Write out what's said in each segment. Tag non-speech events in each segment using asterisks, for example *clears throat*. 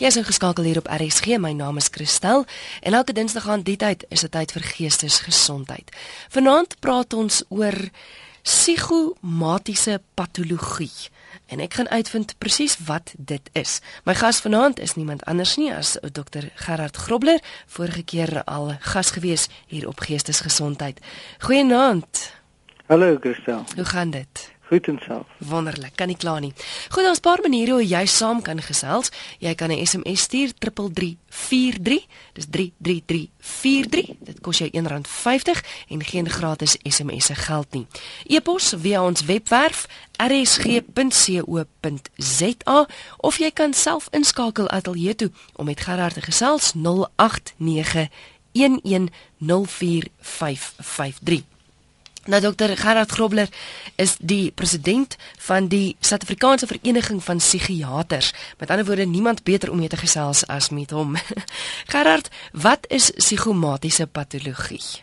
Jy is ingeskakel hier op RSG. My naam is Christel en elke Dinsdag aan die tyd is dit tyd vir geestesgesondheid. Vanaand praat ons oor psigomatiese patologie en ek gaan uitvind presies wat dit is. My gas vanaand is niemand anders nie as Dr. Gerard Grobler, vorige keer al gas gewees hier op Geestesgesondheid. Goeienaand. Hallo Christel. Hoe gaan dit? Goed en self. Wonderlik, kan nie kla nie. Goed, daar's 'n paar maniere hoe jy saam kan gesels. Jy kan 'n SMS stuur 3343. Dis 33343. Dit kos jou R1.50 en geen gratis SMS'e geld nie. E-pos via ons webwerf rsg.co.za of jy kan self inskakel ateljee toe om met Gerard te gesels 089 1104553. Nou dokter Gerard Grobler is die president van die Suid-Afrikaanse Vereniging van Psigiaters. Met ander woorde, niemand beter om mee te gesels as met hom. *laughs* Gerard, wat is psigomatiese patologie?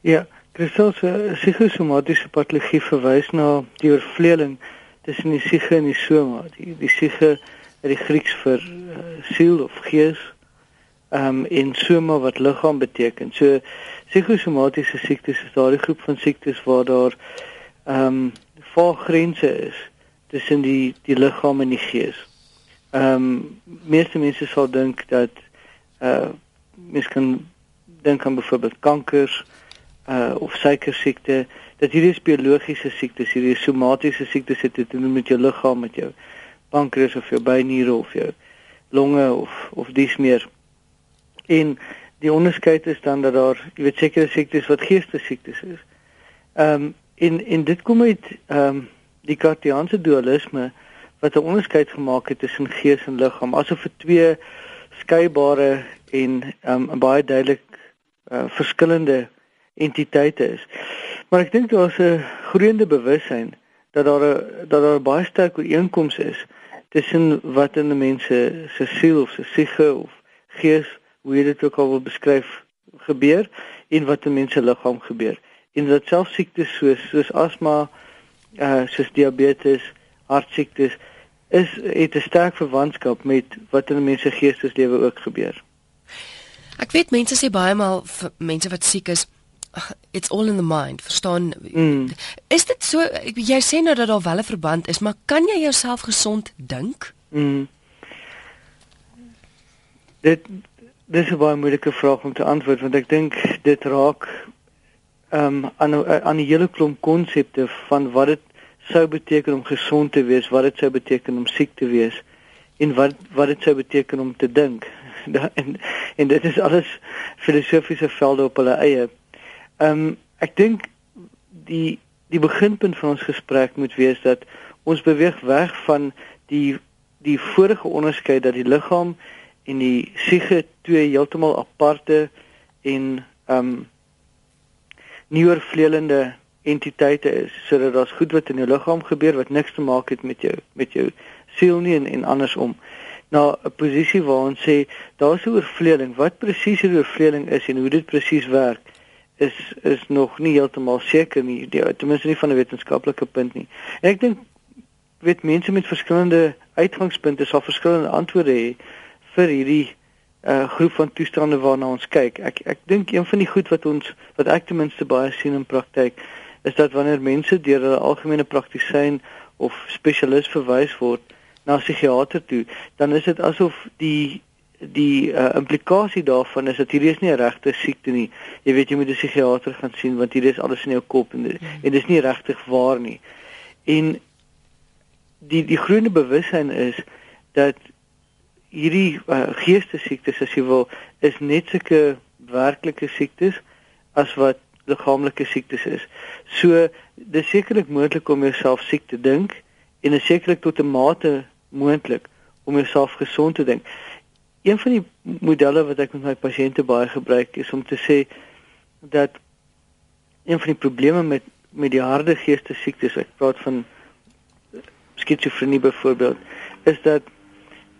Ja, kristalse psigomatiese patologie verwys na die oorvleeling tussen die psiege en die soma. Die die psiege uit die Grieks vir uh, siel of gees, um, en soma wat liggaam beteken. So psigosomatiese siektes is daardie groep van siektes waar daar ehm um, vaag grense is tussen die die liggaam en die gees. Ehm um, meeste mense sal dink dat uh mens kan dink aan byvoorbeeld kankers uh of suikersiekte dat hierdie biologiese siektes, hierdie somatiese siektes het te doen met jou liggaam, met jou pankreas of jou byniere of jou longe of of dies meer. En die onderskeid is dan dat daar, jy weet sekere siektes wat geestesiektes is. Ehm um, en en dit kom uit ehm um, die kartiaanse dualisme wat 'n onderskeid gemaak het tussen gees en liggaam asof dit twee skeibare en ehm um, baie duidelik uh, verskillende entiteite is. Maar ek dink daar's 'n groeiende bewussyn dat daar 'n dat daar baie sterk ooreenkoms is tussen wat in 'n mens se siel of se siege of gees hoe jy dit ook al wil beskryf gebeur en wat in mense liggaam gebeur. En dat selfs siektes soos soos asma, uh soos diabetes, hartsiektes is het 'n sterk verwantskap met wat in mense geesteslewe ook gebeur. Ek weet mense sê baie maal mense wat siek is it's all in the mind verstaan mm. is dit so jy sê nou dat daar wel 'n verband is maar kan jy jouself gesond dink mm. dit dis 'n baie moeilike vraag om te antwoord want ek dink dit raak ehm um, aan aan 'n hele klomp konsepte van wat dit sou beteken om gesond te wees, wat dit sou beteken om siek te wees en wat wat dit sou beteken om te dink. *laughs* en en dit is alles filosofiese velde op hulle eie. Ehm um, ek dink die die beginpunt van ons gesprek moet wees dat ons beweeg weg van die die vorige onderskeid dat die liggaam en die siege twee heeltemal aparte en ehm um, nie oorvleelende entiteite is sodat daar's goed wat in jou liggaam gebeur wat niks te maak het met jou met jou siel nie en, en andersom. Na 'n posisie waar ons sê daar's 'n oorvleeling. Wat presies 'n oorvleeling is en hoe dit presies werk is is nog nie heeltemal seker nie. Die, ten minste nie van 'n wetenskaplike punt nie. En ek dink weet mense met verskillende uitgangspunte sal verskillende antwoorde hê vir hierdie uh, groep van toestande waarna ons kyk. Ek ek dink een van die goed wat ons wat ek ten minste baie sien in praktyk is dat wanneer mense deur 'n algemene praktisyn of spesialis verwys word na 'n psigiater toe, dan is dit asof die die uh, implikasie daarvan is dat hierdie is nie 'n regte siekte nie. Jy weet jy moet 'n psigiater gaan sien want hierdie is alles in jou kop en hmm. en dit is nie regtig waar nie. En die die groene bewussyn is dat hierdie uh, geestesiektes as jy wil is net sulke werklike siektes as wat liggaamlike siektes is. So dis sekerlik moontlik om jouself siek te dink en is sekerlik tot 'n mate moontlik om jouself gesond te dink. Een van die modelle wat ek met my pasiënte baie gebruik is om te sê dat een van die probleme met met die harde geestesiektes, ek praat van skizofrenie byvoorbeeld, is dat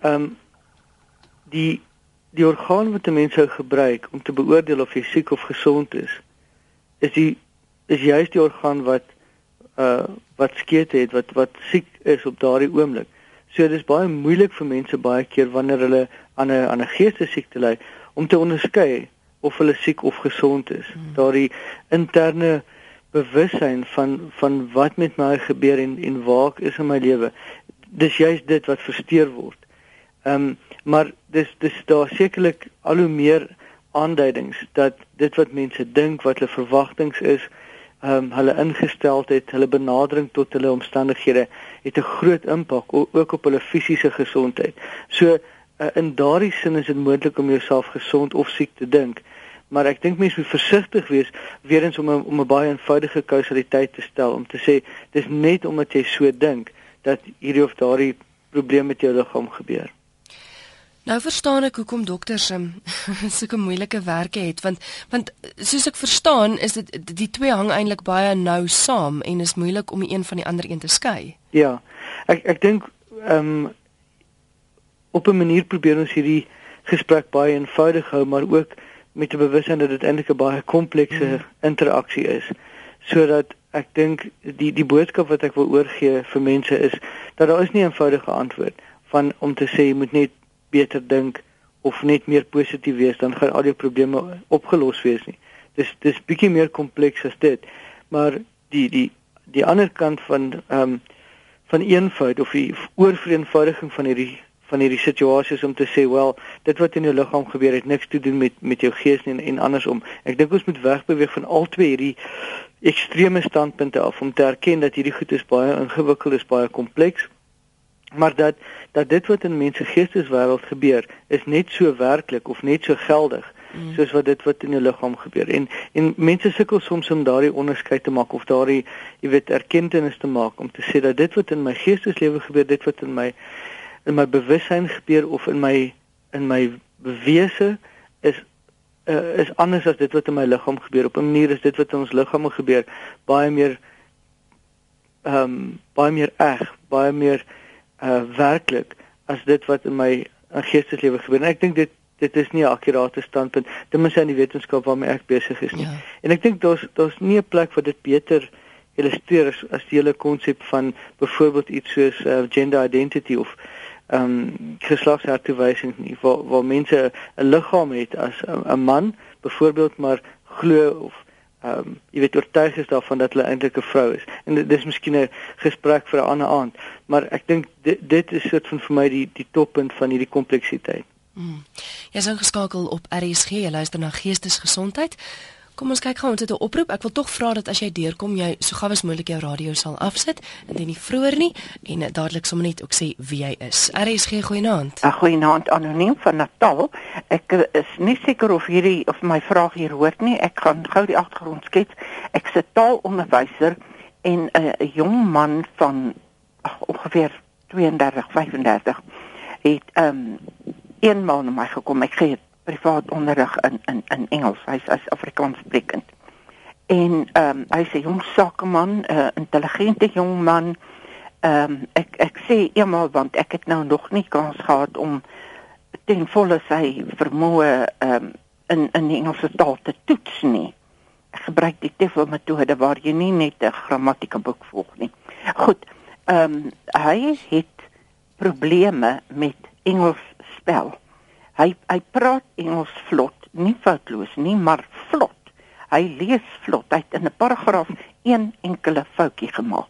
ehm um, die die orgaan wat 'n mens sou gebruik om te beoordeel of jy siek of gesond is is die is juist die orgaan wat uh wat skeet het wat wat siek is op daardie oomblik. So dis baie moeilik vir mense baie keer wanneer hulle aan 'n aan 'n geestesiekte ly om te onderskei of hulle siek of gesond is. Hmm. Daardie interne bewussyn van van wat met my gebeur en en waar ek is in my lewe. Dis juist dit wat versteur word. Ehm um, maar dis dis daar sekerlik al hoe meer aanduidings dat dit wat mense dink, wat hulle verwagtinge is, ehm um, hulle ingesteldheid, hulle benadering tot hulle omstandighede het 'n groot impak ook op hulle fisiese gesondheid. So uh, in daardie sin is dit moontlik om jouself gesond of siek te dink. Maar ek dink mense moet versigtig wees weer eens om 'n om 'n baie eenvoudige kausaliteit te stel om te sê dis net omdat jy so dink dat hierdie of daardie probleem met jou liggaam gebeur. Nou verstaan ek hoekom dokters um, *laughs* sulke moeilike werke het want want soos ek verstaan is dit die twee hang eintlik baie nou saam en is moeilik om die een van die ander een te skei. Ja. Ek ek dink ehm um, op 'n manier probeer ons hierdie gesprek baie eenvoudig hou maar ook met die bewustheid dat dit eintlik 'n baie komplekse mm. interaksie is sodat ek dink die die boodskap wat ek wil oorgee vir mense is dat daar is nie 'n eenvoudige antwoord van om te sê jy moet net beter dink of net meer positief wees dan gaan al jou probleme opgelos wees nie. Dis dis bietjie meer kompleks as dit. Maar die die die ander kant van ehm um, van eenvoud of die oorvereenvoudiging van hierdie van hierdie situasies om te sê wel dit wat in jou liggaam gebeur het niks te doen met met jou gees nie en, en andersom. Ek dink ons moet wegbeweeg van al twee hierdie ekstreme standpunte af om te erken dat hierdie goed is baie ingewikkeld, is baie kompleks maar dat dat dit wat in mense geesteswêreld gebeur is net so werklik of net so geldig mm. soos wat dit wat in jou liggaam gebeur en en mense sukkel soms om daardie onderskeid te maak of daardie jy weet erkenning te maak om te sê dat dit wat in my geesteslewe gebeur dit wat in my in my bewussyn gebeur of in my in my wese is uh, is anders as dit wat in my liggaam gebeur op 'n manier is dit wat in ons liggame gebeur baie meer ehm um, baie meer eg baie meer uh werklik as dit wat in my geesteslewe gebeur. En ek dink dit dit is nie 'n akkurate standpunt ten minste in die wetenskap waarmee ek besig is nie. Ja. En ek dink daar's daar's nie 'n plek vir dit beter illustreer as, as die hele konsep van byvoorbeeld iets soos uh, gender identity of ehm um, geslagshertoewysing nie waar waar mense 'n liggaam het as 'n man byvoorbeeld maar glo of ehm um, jy weet oortuig is daarvan dat hulle eintlik 'n vrou is. En dit is miskien 'n gesprek vir 'n ander aand, maar ek dink dit, dit is soort van vir my die die toppunt van hierdie kompleksiteit. Mm. Jy is ingeskakel op RSG, jy luister na Geestesgesondheid. Kom ons kyk gou ons het 'n oproep. Ek wil tog vra dat as jy deurkom, jy so gou as moontlik jou radio sal afsit en dit nie vroeër nie en dadelik sommer net ook sê wie jy is. RSG goeienaand. Goeienaand anoniem van Natal. Ek eh, is nie seker of hierdie of my vraag hier hoort nie. Ek gaan gou die agtergrond skets. Ek se taalonderwyser en 'n jong man van ach, ongeveer 32, 35 het ehm um, eenmaal na my gekom. Ek gee privaat onderrig in in in Engels. Hy's as Afrikaans sprekend. En ehm um, hy's 'n jong sakeman, 'n uh, intelligente jong man. Ehm um, ek ek sê eenmal want ek het nou nog nie kans gehad om ten volle sy vermoë ehm um, in in die Engelse taal te toets nie. Ek gebruik die TEFL metode waar jy nie net 'n grammatikeboek volg nie. Goed. Ehm um, hy het probleme met Engels spel. Hy hy praat Engels vlot, nie foutloos nie, maar vlot. Hy lees vlot. Hy het in 'n paragraaf een enkele foutjie gemaak.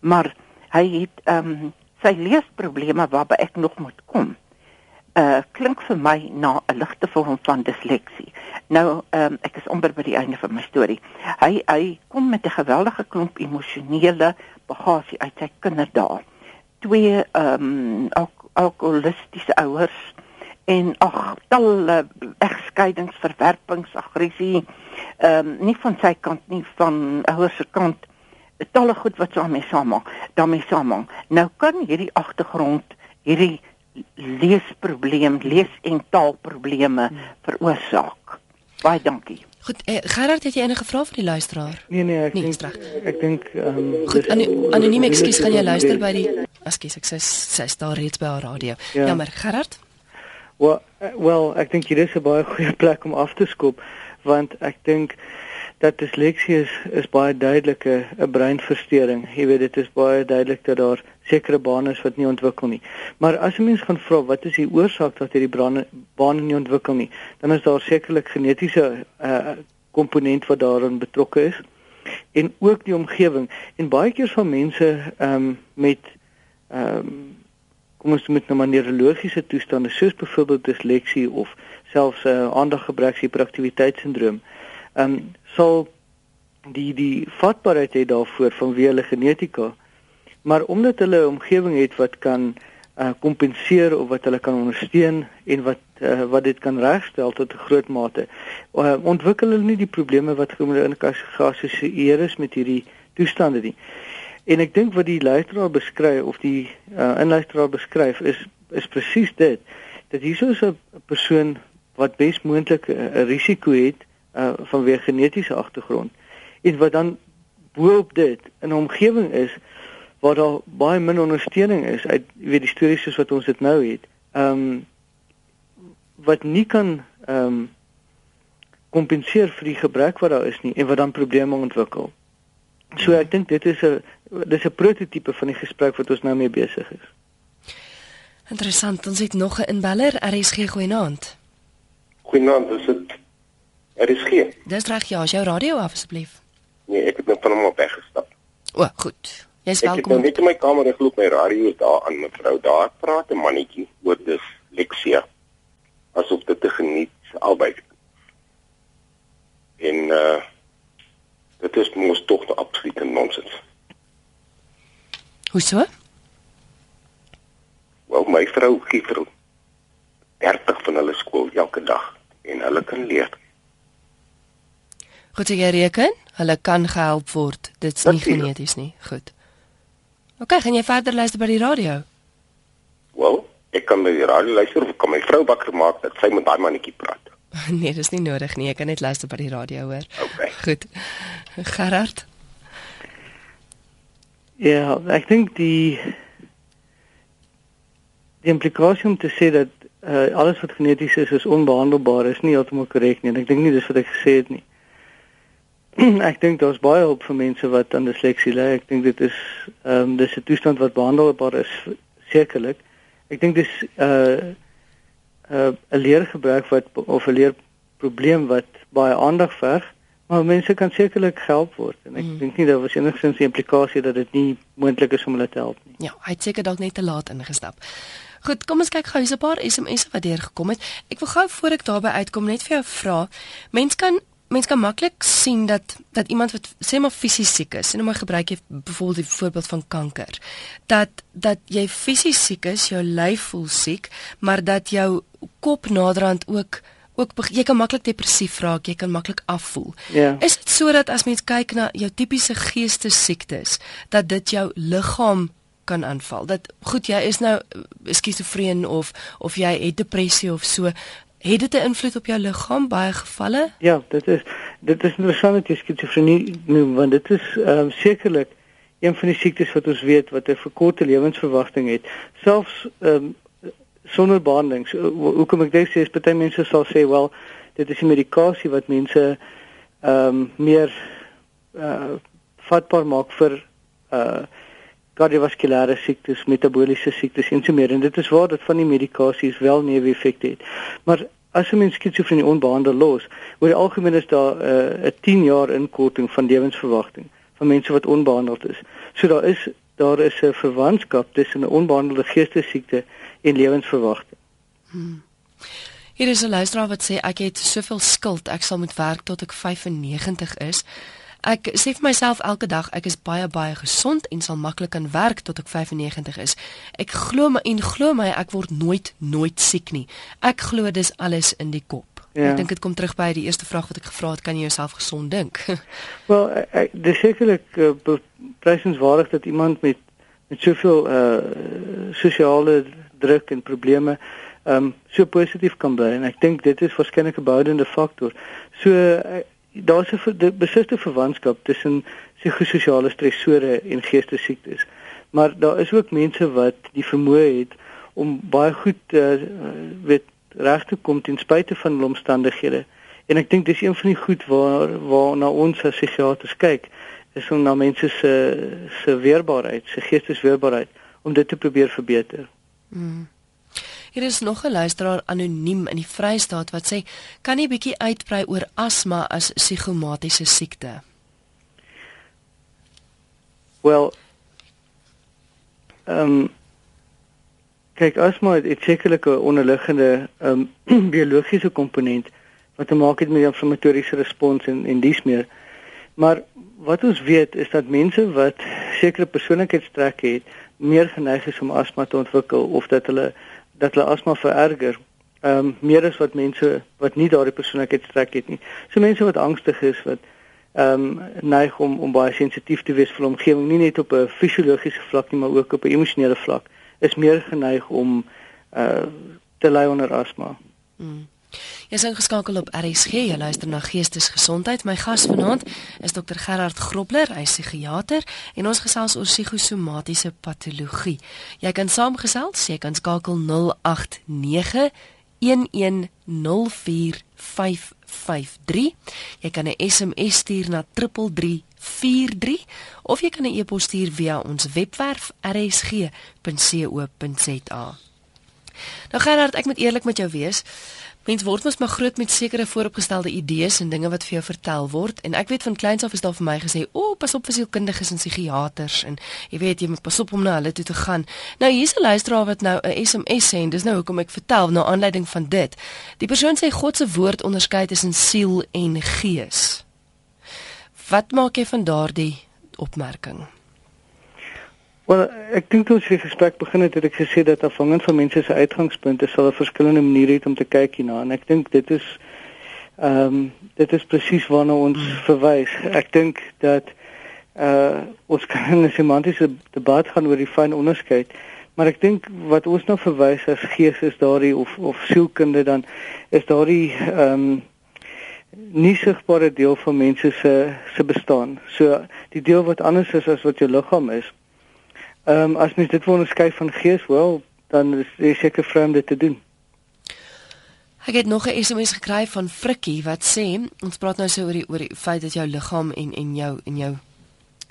Maar hy het ehm um, sy leesprobleme waarby ek nog moet kom. Uh klink vir my na 'n ligte vorm van disleksie. Nou ehm um, ek is amper by die einde van my storie. Hy hy kom met 'n geweldige klomp emosionele bagasie uit sy kinderdae. Twee ehm um, alkoholistiese ouers en ag talle egskeidings, verwerpings, aggressie ehm um, nie van sy kant nie van ouers se kant talle goed wat daarmee saamhang daarmee saamhang nou kan hierdie agtergrond hierdie leesprobleem lees en taalprobleme hmm. veroorsaak baie dankie Goed, eh, Gerard, het jy enige vrae vir die luisteraar? Nee nee, ek dink ek dink ehm um, Goed, anoniem ekskuus, gaan jy luister by die Ekskuus, ek sê sy staan reeds by haar radio. Ja. Jammer, Gerard. Wel, well, ek dink hier is 'n baie goeie *laughs* plek om af te skop want ek dink dat disleksie is is baie duidelik 'n breinversteuring. Jy weet dit is baie duidelik dat daar sekere bane is wat nie ontwikkel nie. Maar as 'n mens gaan vra wat is die oorsaak dat hierdie bane bane nie ontwikkel nie, dan is daar sekerlik genetiese uh komponent wat daarin betrokke is en ook die omgewing. En baie keer van mense ehm um, met ehm um, kom ons met 'n nou neurologiese toestande soos byvoorbeeld disleksie of selfs 'n uh, aandaggebrek hiperaktiwiteitssindroom ehm um, sal die die vatbaarheid daarvoor vanweë hulle genetika. Maar omdat hulle 'n omgewing het wat kan uh kompenseer of wat hulle kan ondersteun en wat uh, wat dit kan regstel tot 'n groot mate. Uh, ontwikkel hulle nie die probleme wat geassosieer is met hierdie toestande nie. En ek dink wat die luisteraar beskryf of die uh, inluisteraar beskryf is is presies dit dat hier so 'n persoon wat besmoontlik 'n risiko het uh vanweë genetiese agtergrond en wat dan boop dit in 'n omgewing is waar daar baie min ondersteuning is uit weet die stories soos wat ons dit nou het. Ehm um, wat nie kan ehm um, kompenseer vir die gebrek wat daar is nie en wat dan probleme ontwikkel. So ek dink dit is 'n dis 'n prototipe van die gesprek wat ons nou mee besig is. Interessant, ons het nog 'n inbeller, RSG goeienaand. Goeienaand, dis dit RSG. Dis reg ja, as jou radio af asseblief. Nee, ek het net van hom op weggestap. O, goed. Jy's welkom. Ek het nou net in my kamer geloop, my radio is daar aan mevrou. Daar praat 'n mannetjie oor disleksia. Asof dit te geniet albei. En uh dit is mos tog 'n absolute nonsens. Hoe so? Wel, my vrou gee vir 30 van hulle skool elke dag en hulle kan leer. Goed jy reken? Hulle kan gehelp word. Dit's nie geneties nie. Goed. OK, gaan jy verder luister by die radio? Wel, ek kan by die radio luister of kan my vrou wakker maak dat sy met daai mannetjie praat. *laughs* nee, dis nie nodig nie. Ek kan net luister by die radio hoor. OK. Goed. Gerard. Ja, ek dink die die implikasie om te sê dat uh, alles wat geneties is is onbehandelbaar is nie heeltemal korrek nie. Ek dink nie dis wat ek gesê het nie. *clears throat* ek dink daar's baie hulp vir mense wat aan disleksie ly. Ek dink dit is ehm um, dis 'n toestand wat behandelbaar is sekerlik. Ek dink dis uh, uh, 'n leergebrek wat of 'n leerprobleem wat baie aandag verg, maar mense kan sekerlik gehelp word en ek mm. dink nie daar was enigsins 'n implikasie dat dit nie moontlik is om hulle te help nie. Ja, hy het seker dalk net te laat ingestap. Goed, kom ons kyk gou hier's 'n paar SMS'e wat deurgekom het. Ek wil gou voor ek daarby uitkom net vir jou vra. Mens kan mens kan maklik sien dat dat iemand wat sê maar fisies siek is, en nou maar gebruik jy byvoorbeeld die voorbeeld van kanker, dat dat jy fisies siek is, jou lyf voel siek, maar dat jou kop naderhand ook ook jy kan maklik depressief raak, jy kan maklik afvoel. Ja. Is dit sodat as mens kyk na jou tipiese geestesiektes, dat dit jou liggaam kan aanval. Dat goed, jy is nou skizofreen of of jy het depressie of so, Het dit 'n invloed op jou liggaam baie gevalle? Ja, dit is dit is interessant dat jy skizofrenie noem want dit is ehm um, sekerlik een van die siektes wat ons weet wat 'n verkorte lewensverwagting het. Selfs ehm um, sonder behandeling. So, hoekom ek dit sê is baie mense sal sê wel dit is 'n medikasie wat mense ehm um, meer uh vatbaar maak vir uh kardiovaskulêre siektes, metabooliese siektes en so meer. En dit is waar dat van die medikasies wel neeweffekte het. Maar as 'n mens skizofrenie onbehandel los, oor die algemeen is daar eh, 'n uh, 10 jaar inkorting van lewensverwagting van mense wat onbehandeld is. So daar is daar is 'n verwantskap tussen 'n onbehandelde geestesiekte en lewensverwagting. Hmm. Hier is 'n luisteraar wat sê ek het soveel skuld, ek sal moet werk tot ek 95 is. Ek sê vir myself elke dag ek is baie baie gesond en sal maklik aan werk tot ek 95 is. Ek glo my en glo my ek word nooit nooit siek nie. Ek glo dis alles in die kop. Ja. Ek dink dit kom terug by die eerste vraag wat ek gevra het, kan jy jouself gesond dink? *laughs* Wel, dis sekerlik uh, prysenswaardig dat iemand met met soveel uh sosiale druk en probleme ehm um, so positief kan bly en ek dink dit is waarskynlik 'n boudende faktor. So uh, daar's 'n besiste verwantskap tussen psigososiale stresore en geestesiektes. Maar daar is ook mense wat die vermoë het om baie goed uh, weet reg te kom ten spyte van hulle omstandighede En ek dink dis een van die goed waar waar na ons as psigiaters kyk, is om na mense se se weerbaarheid, se geestesweerbaarheid om dit te probeer verbeter. Mm. Hier is nog 'n luisteraar anoniem in die Vrystaat wat sê, "Kan jy bietjie uitbrei oor asma as psigomatiese siekte?" Wel, ehm um, kyk asma het sekerlik 'n onderliggende ehm um, *clears throat* biologiese komponent wat te maak het met die inflammatoriese respons en en dies meer. Maar wat ons weet is dat mense wat sekere persoonlikheidstrekke het, meer geneig is om asma te ontwikkel of dat hulle dat hulle asma vererger. Ehm um, meer as wat mense wat nie daardie persoonlikheidstrek het nie. So mense wat angstig is wat ehm um, neig om om baie sensitief te wees vir omgewing, nie net op 'n fisiologiese vlak nie, maar ook op 'n emosionele vlak, is meer geneig om uh te ly onder asma. Mm. Jy is ingeskakel op RSG. Jy luister na Geestesgesondheid. My gas vanaand is Dr Gerard Grobler, hy is psigiater en ons gesels oor psigosomatiese patologie. Jy kan saamgesels, jy kan skakel 089 1104553. Jy kan 'n SMS stuur na 3343 of jy kan 'n e-pos stuur via ons webwerf rsg.co.za. Nou Gerard, ek moet eerlik met jou wees. Mens word mos maar groot met sekere vooropgestelde idees en dinge wat vir jou vertel word en ek weet van kleins af is daar vir my gesê, "O, oh, pas op vir sielkundiges en psigiaters en jy weet jy moet pas op om na hulle toe te gaan." Nou hier's 'n luisteraar wat nou 'n SMS sê en dis nou hoekom ek vertel na aanleiding van dit. Die persoon sê God se woord onderskei tussen siel en gees. Wat maak jy van daardie opmerking? Wel, ek dink toe ons die gesprek begin het, het ek gesê dat afhangend van mense se uitgangspunte sal 'n verskillende manier hê om te kyk hierna en ek dink dit is ehm um, dit is presies waarna ons hmm. verwys. Ek dink dat uh ons kan 'n semantiese debat gaan oor die fyn onderskeid, maar ek dink wat ons nou verwys as gees is daardie of of sielkunde dan is daardie ehm um, nie sigbare deel van mense se se bestaan. So die deel wat anders is as wat jou liggaam is. Ehm um, as mens dit wil onderskei van gees, wel, dan is jy seker vry om dit te doen. Ek het nog 'n SMS gekry van Frikkie wat sê ons praat nou so oor die oor die feit dat jou liggaam en en jou en jou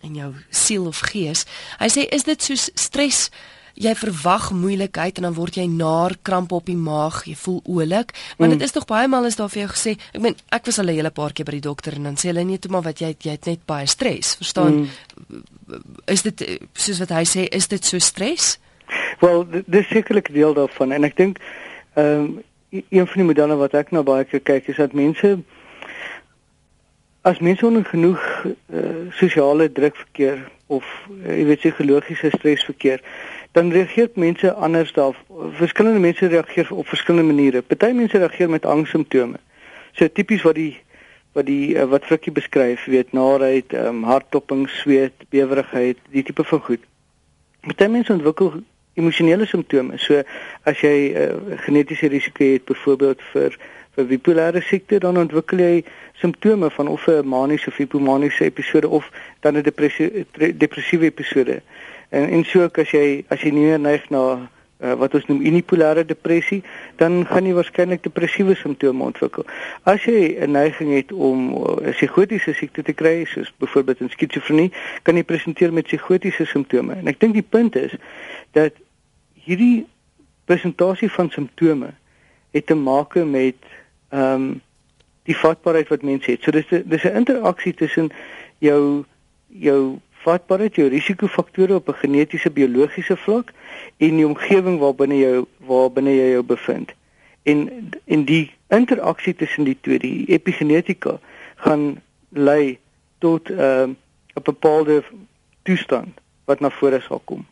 en jou siel of gees. Hy sê is dit so stres jy verwag moeilikheid en dan word jy naar kramp op die maag, jy voel oulik, maar mm. dit is tog baie maal is daar vir jou gesê, ek meen ek was al 'n hele paar keer by die dokter en dan sê hulle net maar wat jy jy het net baie stres, verstaan? Mm. Is dit soos wat hy sê, is dit so stres? Wel, dis sekerlik deel daarvan en ek dink ehm um, een van die modelle wat ek nou baie kyk is dat mense as mense onder genoeg uh, sosiale druk verkeer of uh, jy weet psigologiese stres verkeer dan reageer mense anders daar. Verskillende mense reageer op verskillende maniere. Party mense reageer met angssimptome. So tipies wat die wat die uh, wat Frikkie beskryf, weet naarheid, um, hartklopping, sweet, bewerigheid, die tipe van goed. Party mense ontwikkel emosionele simptome. So as jy 'n uh, eh, genetiese risiko het byvoorbeeld vir vir bipolêre siekte, dan ontwikkel jy simptome van of 'n maniese of hipomaniese episode of dan 'n depressie depressiewe episode. En en so as jy as jy nie meer neig na uh, wat ons noem unipolêre depressie, dan gaan jy waarskynlik depressiewe simptome ontwikkel. As jy 'n neiging het om 'n uh, psigotiese siekte te kry, soos byvoorbeeld 'n skizofrenie, kan jy presenteer met psigotiese simptome. En ek dink die punt is dat hierdie presentasie van simptome het te maak met ehm um, die vatbaarheid wat mense het. So dis dis 'n interaksie tussen jou jou vatbaarheid, jou risikofaktore op 'n genetiese biologiese vlak en die omgewing waarbinne jy waarbinne jy jou bevind. En en die interaksie tussen die twee, die epigenetika gaan lei tot 'n uh, bepaalde toestand wat na vore sal kom.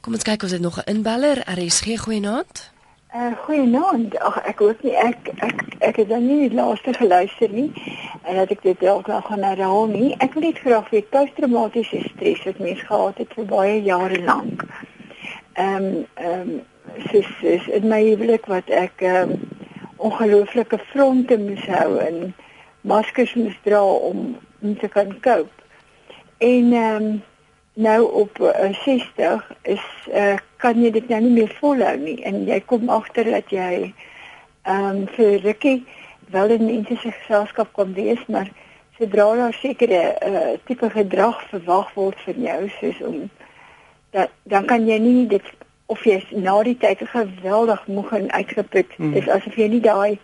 Kom ons kyk of dit nog 'n inbeller RSG goeie naand. Uh, Goeienaand. Ag ek hoop nie ek ek ek het dan nie die laaste geluister nie en dat ek dit dalk nog gaan herhaal nie. Ek wil net graag weet posttraumatiese stres wat mens gehad het vir baie jare lank. Ehm um, ehm um, sis is in my huwelik wat ek ehm um, ongelooflike fronte moes hou en maskers moes dra om om te kan koop. En ehm um, nou op uh, eh, 60 is uh, kan jy dit nou nie meer volhou nie en jy kom agter dat jy ehm um, vir rukkie wel in mense se geselskap kan wees, maar sodra daar sekere uh, tipe gedrag verwag word van jou soos om dat dan kan jy nie dit of jy na die tyd geweldig moeg en uitgeput mm. is asof jy nie daai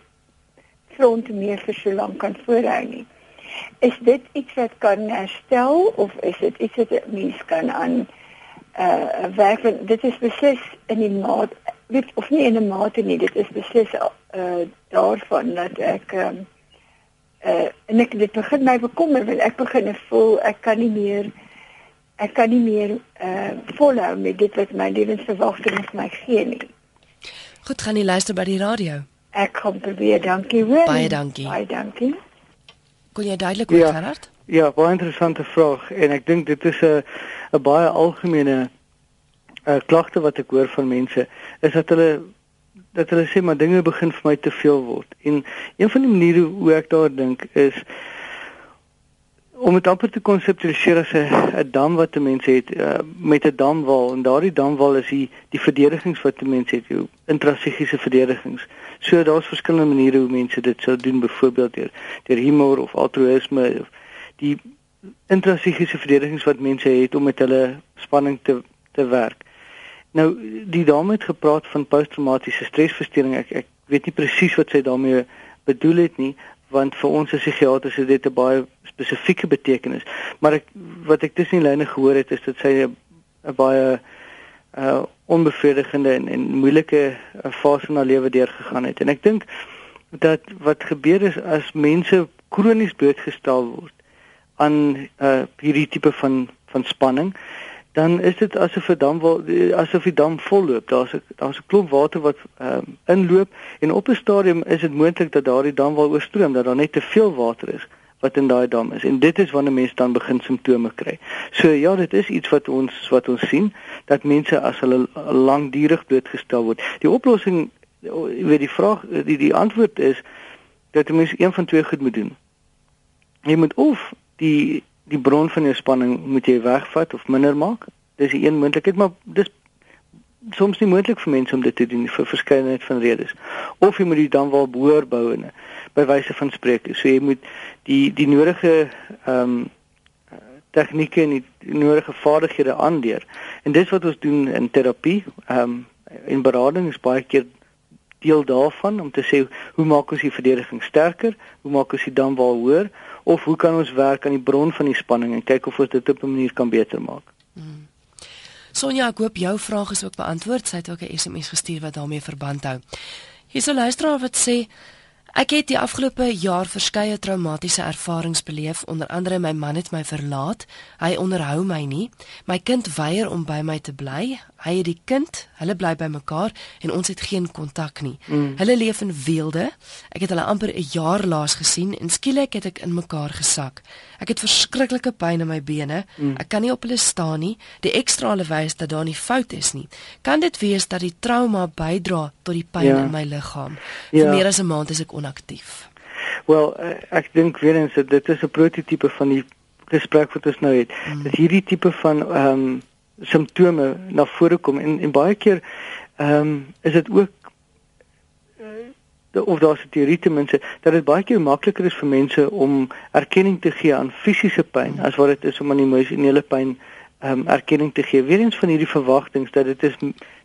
front meer vir so lank kan voorhou nie. Is dit iets wat kan herstel of is dit iets wat mens kan aan uh werk dit is beslis in die maat weet of nie in 'n mate nie dit is beslis uh daarvan dat ek um, uh en ek dit begin my bekommer want ek begin voel ek kan nie meer ek kan nie meer uh volhou met dit wat my lewensverwagting vir my gee nie. Goed, gaan jy luister by die radio? Ek kom probeer, dankie hoor. Baie dankie. Baie dankie. Kon jy duidelik hoor, ja, Gerard? Ja, baie interessante vraag en ek dink dit is 'n 'n baie algemene uh klagte wat ek hoor van mense is dat hulle dat hulle sê maar dinge begin vir my te veel word. En een van die maniere hoe ek daar dink is om dit amper te konseptualiseer as 'n dam wat 'n mens het uh, met 'n damwal en daardie damwal is die die verdedigings wat 'n mens het, jou intrasegiese verdedigings. So daar's verskillende maniere hoe mense dit sou doen, byvoorbeeld deur deur humor of altruïsme of die intrasegiese verdedigings wat mense het om met hulle spanning te te werk. Nou die dame het gepraat van posttraumatiese stresversteuring. Ek ek weet nie presies wat sy daarmee bedoel het nie, want vir ons as psigiaters is dit 'n baie spesifieke betekenis. Maar ek wat ek tussen die lyne gehoor het is dat sy 'n baie uh onbevredigende en, en moeilike uh, fase in haar lewe deurgegaan het. En ek dink dat wat gebeur is as mense kronies blootgestel word aan uh hierdie tipe van van spanning dan is dit asof 'n dam wil asof die dam volloop. Daar's 'n daar's 'n klomp water wat ehm um, inloop en op 'n stadium is dit moontlik dat daardie dam wil oorstroom dat daar net te veel water is wat in daai dam is. En dit is wanneer mense dan begin simptome kry. So ja, dit is iets wat ons wat ons sien dat mense as hulle lankdurig blootgestel word. Die oplossing weet die vraag die die antwoord is dat jy mens een van twee goed moet doen. Jy moet of die die bron van jou spanning moet jy wegvat of minder maak. Dis 'n een moontlikheid, maar dis soms nie moontlik vir mense om dit te doen vir verskeidenheid van redes. Of jy moet dit dan wel behoor bou en by wyse van spreek. So jy moet die die nodige ehm um, tegnieke en die nodige vaardighede aanleer. En dis wat ons doen in terapie. Ehm um, in berading is baie keer deel daarvan om te sê hoe maak ons die verdediging sterker? Hoe maak ons die dan wel hoër? of hoe kan ons werk aan die bron van die spanning en kyk of ons dit op 'n manier kan beter maak. Hmm. Sonja, ek hoop jou vraag is ook beantwoord. Sy het ook 'n SMS gestuur wat daarmee verband hou. Hier is 'n luisteraar wat sê Ek het die afgelope jaar verskeie traumatiese ervarings beleef, onder andere my man het my verlaat, hy onderhou my nie, my kind weier om by my te bly, hy het die kind, hulle bly by mekaar en ons het geen kontak nie. Mm. Hulle leef in weelde. Ek het hulle amper 'n jaar laas gesien en skielik het ek in mekaar gesak. Ek het verskriklike pyn in my bene. Mm. Ek kan nie op hulle staan nie. Die ekstrale wys dat daar nie fout is nie. Kan dit wees dat die trauma bydra tot die pyn ja. in my liggaam? Ja. Vir meer as 'n maand is ek onaktief. Wel, eh, ek dink weer eens dit is 'n prototipe van die gesprek wat ons nou het. Mm. Dit hierdie tipe van ehm um, simptome na vore kom en en baie keer ehm um, is dit ook uh, of daar's 'n teorie te mense dat dit baie keer makliker is vir mense om erkenning te gee aan fisiese pyn as wat dit is om aan emosionele pyn ehm um, erkenning te gee. Weerens van hierdie verwagtinge dat dit is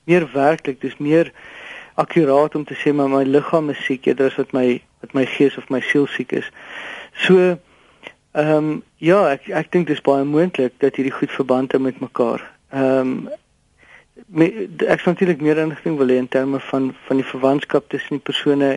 meer werklik, dis meer akkuraat om te sê maar my liggaam is siek eerder as wat my wat my gees of my siel siek is. So ehm um, ja, ek ek dink dis baie moontlik dat hierdie goed verband hou met mekaar. Ehm um, ek sou natuurlik meer inligting wil hê in terme van van die verwantskap tussen die persone,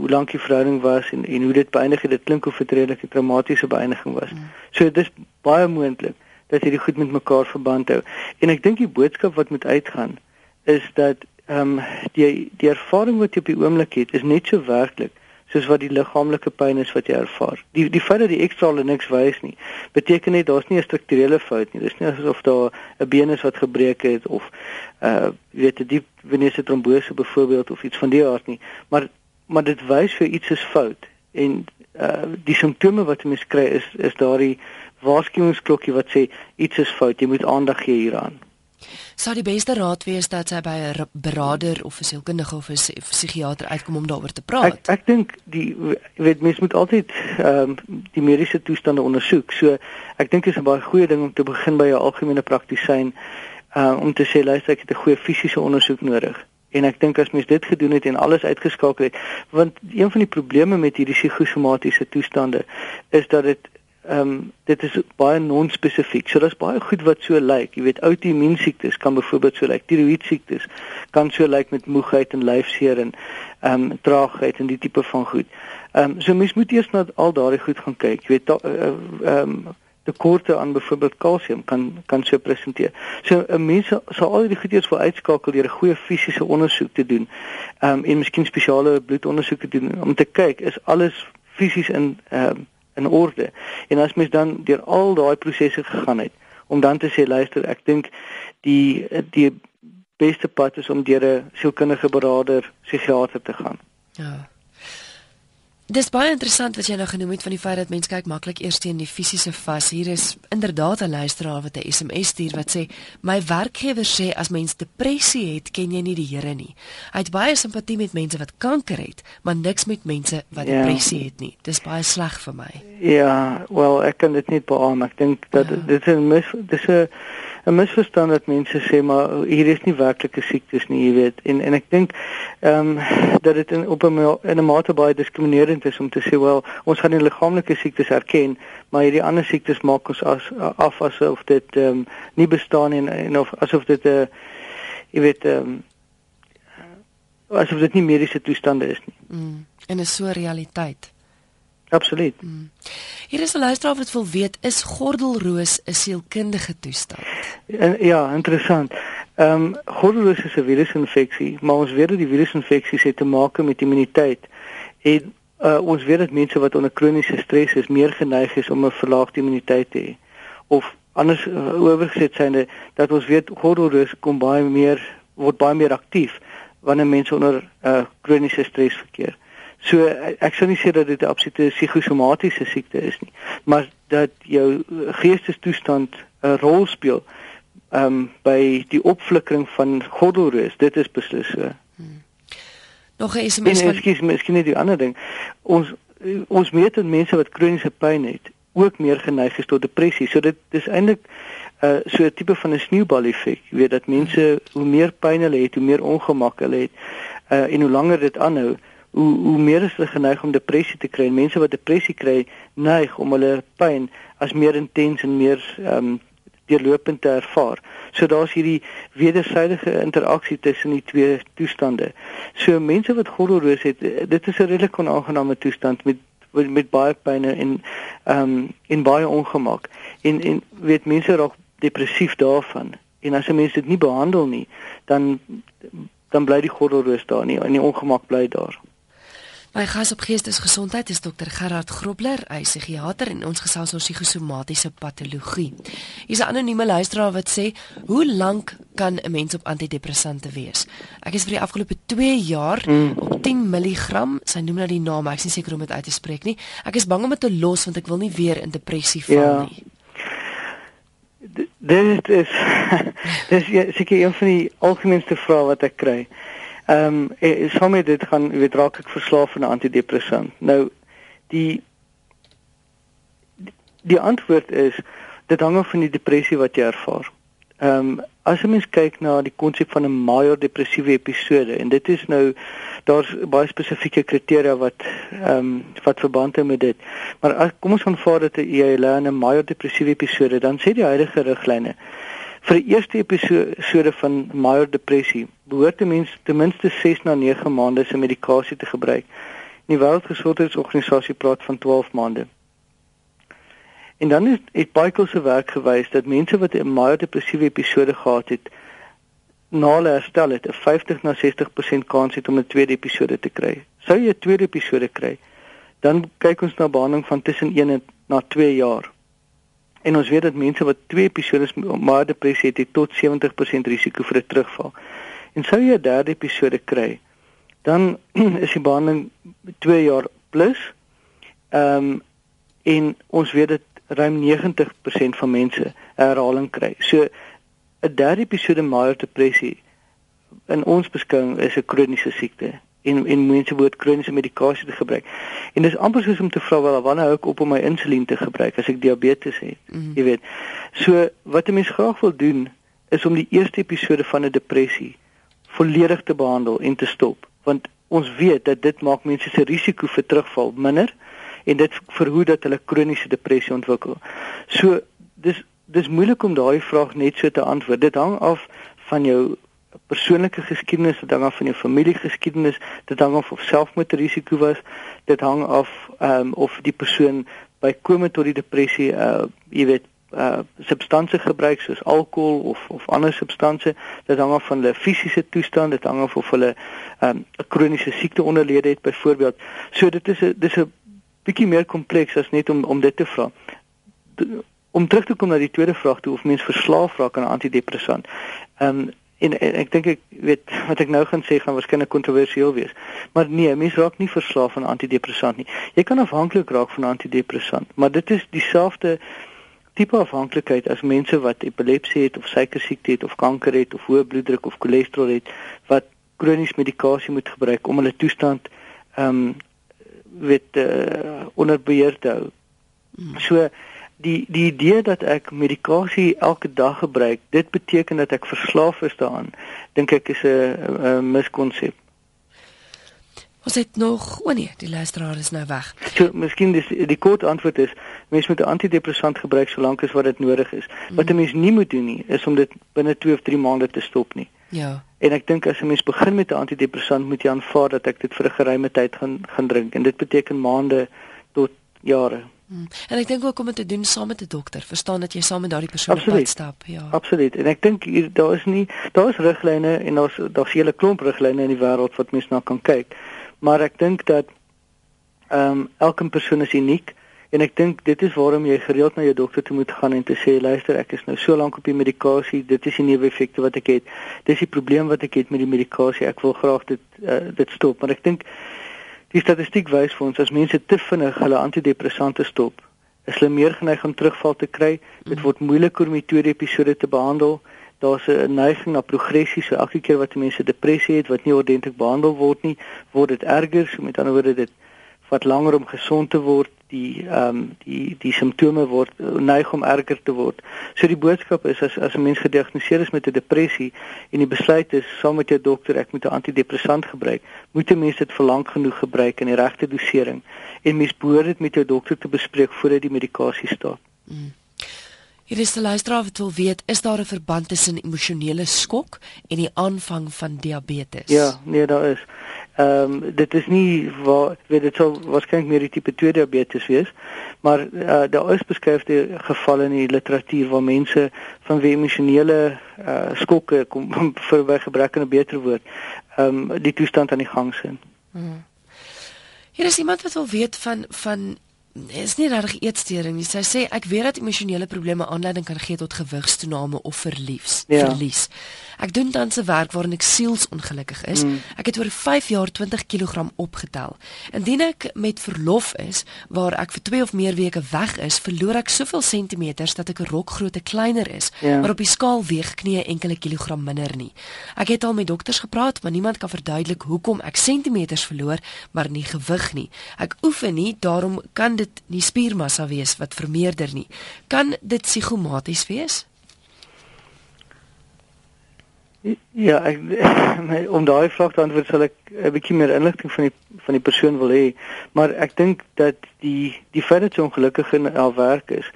hoe lank die verhouding was en en hoe dit beëindig het. Dit klink of dit redelik 'n traumatiese beëindiging was. Mm. So dis baie moontlik dat hierdie goed met mekaar verband hou. En ek dink die boodskap wat moet uitgaan is dat ehm um, die die ervaring wat jy op die oomblik het is net so werklik soos wat die liggaamlike pyn is wat jy ervaar. Die die feit dat die ekstrale niks wys nie, beteken net daar's nie 'n strukturele fout nie. Dis nie asof daar 'n been is wat gebreek het of uh jy weet 'n diep venese trombose byvoorbeeld of iets van die aard nie, maar maar dit wys vir iets is fout en uh die simptome wat jy mens kry is is daardie waarskuwingsklokkie wat sê iets is fout, jy moet aandag gee hieraan. Sou die beste raad wees dat sy by 'n beraader of 'n sielkundige of 'n psigiater uitkom om daaroor te praat? Ek ek dink die weet mens moet altyd ehm um, die mediese toestande ondersoek. So ek dink dit is 'n baie goeie ding om te begin by 'n algemene praktisyn uh om te sê luister ek het 'n goeie fisiese ondersoek nodig. En ek dink as mens dit gedoen het en alles uitgeskakel het, want een van die probleme met hierdie psigosomatiese toestande is dat dit ehm um, dit is baie non-spesifiek. So daar's baie goed wat so lyk. Jy weet outoimmuunsiektes kan byvoorbeeld so lyk. Tiroïed siektes kan so lyk met moegheid en lyfseer en ehm um, traagheid en die tipe van goed. Ehm um, so mens moet eers na al daardie goed gaan kyk. Jy weet eh, ehm uh, um, tekorte aan byvoorbeeld kalsium kan kan so presenteer. So 'n mens sal al die goeders wil uitskakel deur 'n goeie fisiese ondersoek te doen. Ehm um, en miskien spesiale bloedondersoeke doen om te kyk is alles fisies in ehm um, in orde. En as mens dan deur al daai prosesse gegaan het om dan te sê luister, ek dink die die beste pad is om deur 'n sielkundige beraader, psigiater te gaan. Ja. Dis baie interessant wat jy nou genoem het van die feit dat mense kyk maklik eers teen die fisiese vas. Hier is inderdaad 'n luisteraar wat 'n SMS stuur wat sê: "My werkgewer sê as mens depressie het, ken jy nie die Here nie. Hy het baie simpatie met mense wat kanker het, maar niks met mense wat ja. depressie het nie. Dis baie sleg vir my." Ja, wel, ek kan dit nie beamoen. Ek dink dat ja. dit is 'n dis 'n 'n misverstand dat mense sê maar hier is nie werklike siektes nie, jy weet. En en ek dink ehm um, dat dit in op 'n in 'n mate baie diskriminerend is om te sê wel ons gaan die liggaamlike siektes erken, maar hierdie ander siektes maak ons as af asof dit ehm um, nie bestaan en en of asof dit 'n uh, jy weet ehm um, asof dit nie mediese toestande is nie. Mm, en is so realiteit. Absoluut. Mm. Hier is 'n luisteraar wat wil weet is gordelroos 'n sielkundige toestand? En, ja, interessant. Ehm um, gordelroos is 'n virusinfeksie, maar ons weet dat die virusinfeksies het te maak met immuniteit. En uh, ons weet dat mense wat onder kroniese stres is, meer geneig is om 'n verlaagde immuniteit te hê. Of anders uh, oorgeset synde dat ons weet gordelroos kom baie meer word baie meer aktief wanneer mense onder uh, kroniese stres verkeer. So ek sou nie sê dat dit 'n absolute psigosomatiese siekte is nie, maar dat jou geestestoestand 'n rol speel ehm um, by die opflikkering van gordelroos, dit is beslis so. Hmm. Nog 'n SMS van Ekskuus, miskien net die ander ding. Ons ons weet dat mense wat kroniese pyn het, ook meer geneig is tot depressie. So dit dis eintlik 'n uh, so 'n tipe van 'n sneeubal effek. Jy weet dat mense hoe meer pyn hulle het, hoe meer ongemak hulle het, uh, en hoe langer dit aanhou, hoe hoe meer is hulle geneig om depressie te kry. Mense wat depressie kry, neig om hulle pyn as meer intens en meer ehm um, deurlopend te ervaar. So daar's hierdie wederwysige interaksie tussen die twee toestande. So mense wat gordelroos het, dit is 'n redelik onaangename toestand met met baie pyn en ehm um, en baie ongemak. En en weet mense raak depressief daarvan. En as 'n mens dit nie behandel nie, dan dan bly die gordelroos daar nie en die ongemak bly daar. My gas op geestesgesondheid is dokter Gerard Grobler, hy is psigiater en ons gesels oor psigosomatiese patologie. Hier's 'n anonieme luisteraar wat sê, "Hoe lank kan 'n mens op antidepressante wees?" Ek is vir die afgelope 2 jaar mm. op 10 mg, sy noem nou die naam, ek is nie seker om dit uit te spreek nie. Ek is bang om dit te los want ek wil nie weer in depressie val ja. nie. Dit is *laughs* dis seker een van die algemeenste vrae wat ek kry. Ehm um, saam met dit gaan weet raak ek verslaaf aan 'n antidepressant. Nou die die antwoord is dit hang af van die depressie wat jy ervaar. Ehm um, as jy mens kyk na die konsep van 'n major depressiewe episode en dit is nou daar's baie spesifieke kriteria wat ehm um, wat verband hou met dit. Maar as, kom ons aanvaar dat jy 'n major depressiewe episode dan sê die huidige riglyne Vir die eerste episode van major depressie behoort 'n mens ten minste 6 na 9 maande se medikasie te gebruik. Die Wêreldgesondheidsorganisasie praat van 12 maande. En dan is het Michael se werk gewys dat mense wat 'n major depressiewe episode gehad het, na hulle herstel het 'n 50 na 60% kans het om 'n tweede episode te kry. Sou jy 'n tweede episode kry, dan kyk ons na behandeling van tussen 1 en na 2 jaar. En ons weet dat mense wat twee episodes maar depressie het, het tot 70% risiko vir 'n terugval. En sou jy 'n derde episode kry, dan *clears throat* is die behandeling 2 jaar plus. Ehm um, en ons weet dat ruim 90% van mense herhaling kry. So 'n derde episode major depressie in ons beskouing is 'n kroniese siekte en en mense moet kroniese medikasie te gebruik. En dis amper soos om te vra wel wanneer hou ek op om my insulien te gebruik as ek diabetes het. Mm. Jy weet. So wat 'n mens graag wil doen is om die eerste episode van 'n depressie volledig te behandel en te stop want ons weet dat dit maak mense se risiko vir terugval minder en dit verhoed dat hulle kroniese depressie ontwikkel. So dis dis moeilik om daai vraag net so te antwoord. Dit hang af van jou persoonlike geskiedenis, dit hang af van jou familiegeskiedenis, dit hang af of selfmoord 'n risiko was, dit hang af ehm um, of die persoon bykomend tot die depressie uh jy weet uh substansie gebruik soos alkohol of of ander substansie dit hang af van hulle fisiese toestand dit hang af of hulle ehm, 'n um, kroniese siekte onderlede het byvoorbeeld so dit is 'n dis 'n bietjie meer kompleks as net om om dit te vra om terug te kom na die tweede vraag toe of mens verslaaf raak aan antidepressant. Ehm um, en, en ek dink ek weet wat ek nou gaan sê gaan waarskynlik kontroversieel wees. Maar nee, mense raak nie verslaaf aan antidepressant nie. Jy kan afhanklik raak van antidepressant, maar dit is dieselfde tipe afhanklikheid as mense wat epilepsie het of suikersiekte het of kanker het of hoë bloeddruk of cholesterol het wat kronies medikasie moet gebruik om hulle toestand ehm um, weet uh, onder beheer te hou. Hmm. So die die idee dat ek medikasie elke dag gebruik, dit beteken dat ek verslaaf is daaraan. Dink ek is 'n miskonsep. Ons het nog, o nee, die luisteraar is nou weg. So, miskien dis die kort antwoord is mens moet 'n antidepressant gebruik solank as wat dit nodig is. Mm. Wat 'n mens nie moet doen nie, is om dit binne 2 of 3 maande te stop nie. Ja. En ek dink as 'n mens begin met 'n antidepressant, moet jy aanvaar dat ek dit vir 'n geruime tyd gaan gaan drink en dit beteken maande tot jare. Hmm. En ek dink ook om dit te doen saam met 'n dokter, verstaan dat jy saam met daardie persoon op pad stap, ja. Absoluut. En ek dink hier daar is nie daar is riglyne en daar's daar's hele klomp riglyne in die wêreld wat mens na kan kyk. Maar ek dink dat ehm um, elke persoon is uniek en ek dink dit is waarom jy gereeld na jou dokter toe moet gaan en te sê luister, ek is nou so lank op die medikasie, dit is die neeweffekte wat ek het. Dis die probleem wat ek het met die medikasie. Ek wil graag dit uh, dit stop, maar ek dink Die statistiek wys vir ons as mense te vinnig hulle antidepressante stop, is hulle meer geneig om terugval te kry. Dit word moeiliker om die tweede episode te behandel. Daar's 'n neiging na progressie, so elke keer wat mense depressie het wat nie ordentlik behandel word nie, word dit erger. So met ander woorde dit vat langer om gesond te word die ehm um, die die simptome word neig om erger te word. So die boodskap is as as 'n mens gediagnoseer is met 'n depressie en die besluit is saam met jou dokter ek moet 'n antidepressant gebruik, moet 'n mens dit vir lank genoeg gebruik in die regte dosering en mens behoort dit met jou dokter te bespreek voordat die medikasie stop. Mm. Hier is die luisteraar wat wil weet, is daar 'n verband tussen emosionele skok en die aanvang van diabetes? Ja, nee, daar is. Ehm um, dit is nie waar weet dit sou waarskynlik meer die tipe 2 diabetes wees, maar uh, daar is beskryfde gevalle in die literatuur waar mense van wie emosionele uh, skokke kom *laughs* vir by gebrek aan 'n beter woord, ehm um, die toestand aan die gang sien. Hmm. Hier is iemand wat wil weet van van is nie regtig eetstoring nie. Sy sê ek weet dat emosionele probleme aanleiding kan gee tot gewigstoename of verlies. Ja. Verlies. Ek doen dan se werk waarin ek sielsongelukkig is. Mm. Ek het oor 5 jaar 20 kg opgetel. Indien ek met verlof is waar ek vir 2 of meer weke weg is, verloor ek soveel sentimeters dat ek 'n rokgrootte kleiner is, ja. maar op die skaal weeg ek nie 'n enkele kilogram minder nie. Ek het al met dokters gepraat, maar niemand kan verduidelik hoekom ek sentimeters verloor, maar nie gewig nie. Ek oefen nie, daarom kan dit nie spiermassa wees wat vermeerder nie. Kan dit psigomaties wees? Ja, ek *laughs* om daai vraag te antwoord sal ek 'n bietjie meer inligting van die van die persoon wil hê, maar ek dink dat die die feit dat sy ongelukkig in haar werk is,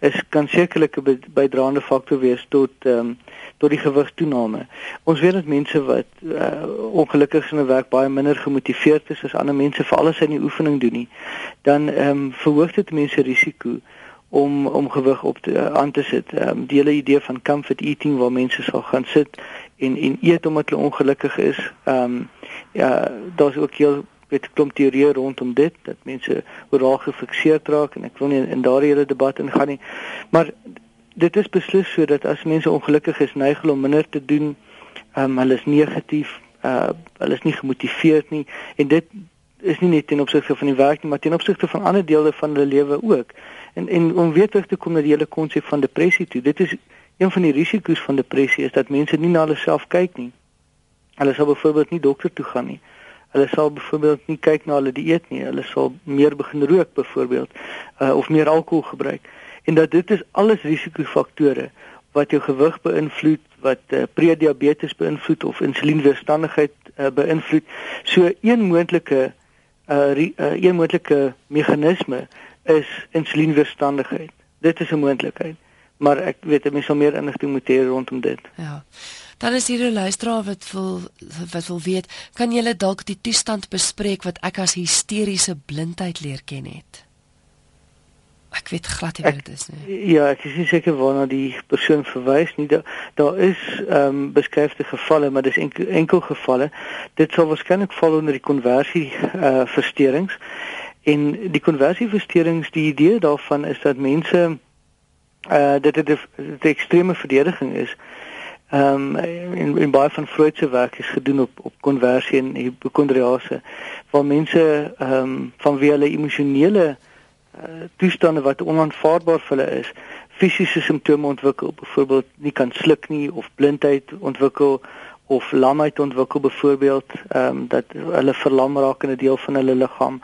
is kan sekerlik 'n bydraende faktor wees tot ehm um, tot die gewigstoename. Ons weet dat mense wat uh, ongelukkig in 'n werk baie minder gemotiveerd is as ander mense vir alles in die oefening doen nie, dan ehm um, verhoog dit mense risiko om om gewig op te uh, aan te sit. Ehm um, die hele idee van comfort eating waar mense sal gaan sit en en eet omdat hulle ongelukkig is. Ehm um, ja, daar's ook heel weet klomp teorieë rondom dit dat mense oraal gefikseerd raak en ek wil nie in daardie hele debat ingaan nie. Maar dit is beslis so dat as mense ongelukkig is, neig hulle om minder te doen. Ehm um, hulle is negatief, uh hulle is nie gemotiveerd nie en dit is nie net ten opsigte van die werk nie, maar ten opsigte van ander dele van hulle lewe ook. En en om weer terug te kom na die hele konsep van depressie toe. Dit is een van die risiko's van depressie is dat mense nie na hulle self kyk nie. Hulle sal byvoorbeeld nie dokter toe gaan nie. Hulle sal byvoorbeeld nie kyk na hulle dieet nie. Hulle sal meer begin rook byvoorbeeld uh, of meer alkohol gebruik. En dat dit is alles risikofaktore wat jou gewig beïnvloed, wat uh, prediabetes beïnvloed of insulienweerstandigheid uh, beïnvloed. So een moontlike uh, uh, een moontlike meganisme is insulienweerstandigheid. Dit is 'n moontlikheid, maar ek weet mense sal meer inligting moet hê rondom dit. Ja. Dan is hier 'n luisteraar wat wil wat wil weet, kan jy dalk die toestand bespreek wat ek as hysteriese blindheid leer ken het? Ek weet glad nie wat dit is nie. Ja, ek is nie seker waarna die persoon verwys nie. Daar daar is ehm um, beskryfde gevalle, maar dis enkel, enkel gevalle. Dit sal waarskynlik val onder die konversie eh uh, versteurings. En die konversieversteurings, die idee daarvan is dat mense eh uh, dit het 'n ekstreme verdediging is. Ehm um, in in baie van Freud se werk is gedoen op op konversie en hipokondriase waar mense ehm um, van wie hulle emosionele uh, toestande wat onaanvaarbaar vir hulle is, fisiese simptome ontwikkel, byvoorbeeld nie kan sluk nie of blindheid ontwikkel of lamheid ontwikkel byvoorbeeld, ehm um, dat hulle verlam raak in 'n deel van hulle liggaam,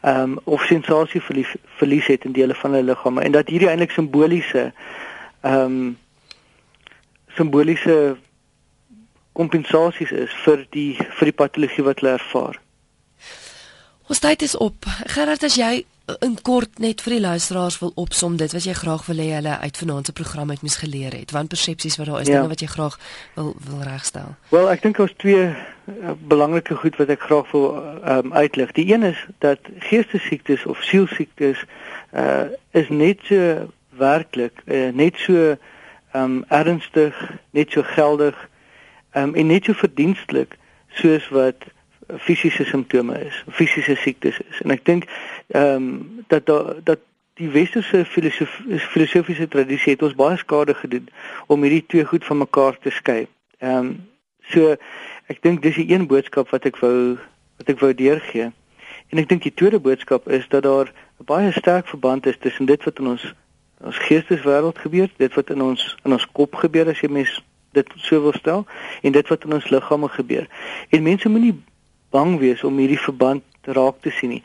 ehm um, of sensasie verlies, verlies het in dele van hulle liggaam en dat hierdie eintlik simboliese ehm um, simboliese kompensasies is vir die vir die patologie wat hulle ervaar. Ons tyd is op. Gerard, as jy in kort net vir die luisteraars wil opsom dit wat jy graag wil hê hulle uit vanaand se program uit moes geleer het. Want persepsies wat daar is, ja. dinge wat jy graag wil wil regstel. Wel, ek dink daar's twee uh, belangrike goed wat ek graag wil um, uitlig. Die een is dat geestesiektes of sielsiektes uh is net so werklik, uh, net so um ernstig, net so geldig um en net so verdienstelik soos wat fisiese simptome is, fisiese siektes is. En ek dink ehm um, dat da, dat die westerse filosofie filosofiese tradisie het ons baie skade gedoen om hierdie twee goed van mekaar te skei. Ehm um, so ek dink dis die een boodskap wat ek wou wat ek wou deurgee. En ek dink die tweede boodskap is dat daar 'n baie sterk verband is tussen dit wat in ons ons geesteswêreld gebeur, dit wat in ons in ons kop gebeur as jy mens dit sou wil stel en dit wat in ons liggame gebeur. En mense moenie bang wees om hierdie verband raak te sien nie.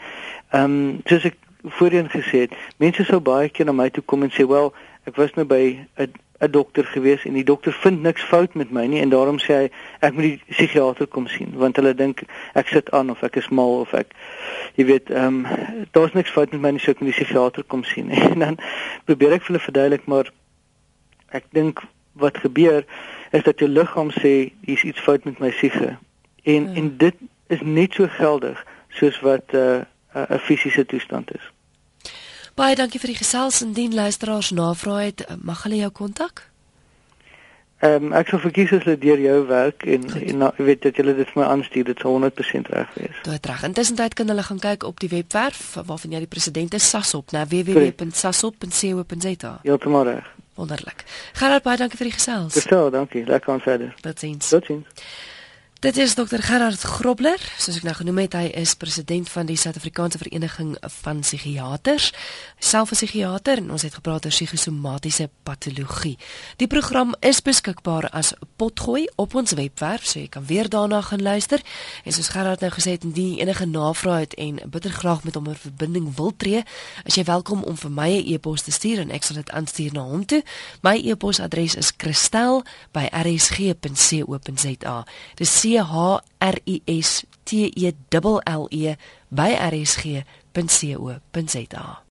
Ehm um, soos ek voorheen gesê het, mense sou baie keer na my toe kom en sê, "Wel, ek was nou by 'n 'n dokter gewees en die dokter vind niks fout met my nie en daarom sê hy ek moet die psigiater kom sien want hulle dink ek sit aan of ek is mal of ek jy weet ehm um, daar's niks fout met my nie so ek moet die psigiater kom sien *laughs* en dan probeer ek vir hulle verduidelik maar ek dink wat gebeur is dat jou liggaam sê hier's iets fout met my siege en hmm. en dit is net so geldig soos wat 'n uh, 'n uh, fisiese toestand is. Baie dankie vir die gesels en dien luisteraars navraag het mag hulle jou kontak? Ehm um, ek sal verkies as hulle deur jou werk en Goed. en nou weet dat julle dit vir my aanstuur dit sal 100% reg wees. Dit reg. Intussen tyd kan hulle gaan kyk op die webwerf waarvan jy die president is Sasop na www.sasop.co.za. Heeltemal reg. Wonderlik. Gerard baie dankie vir die gesels. Gestel, dankie. Lekker aan verder. Totsiens. Totsiens. Dit is Dr Gerard Grobler, soos ek nou genoem het, hy is president van die Suid-Afrikaanse Vereniging van Psigiaters, self 'n psigiater en ons het gepraat oor psigosomatiese patologie. Die program is beskikbaar as potgooi op ons webwerf, so jy kan weer daarna gaan luister. En soos Gerard nou gesê het, indien jy enige navrae het en bitter graag met hom 'n verbinding wil tree, is jy welkom om vir my 'n e-pos te stuur en ek sal dit aanstuur na hom toe. My e-posadres is kristel@rsg.co.za. Dis C H R I S T E L L E by rsg.co.za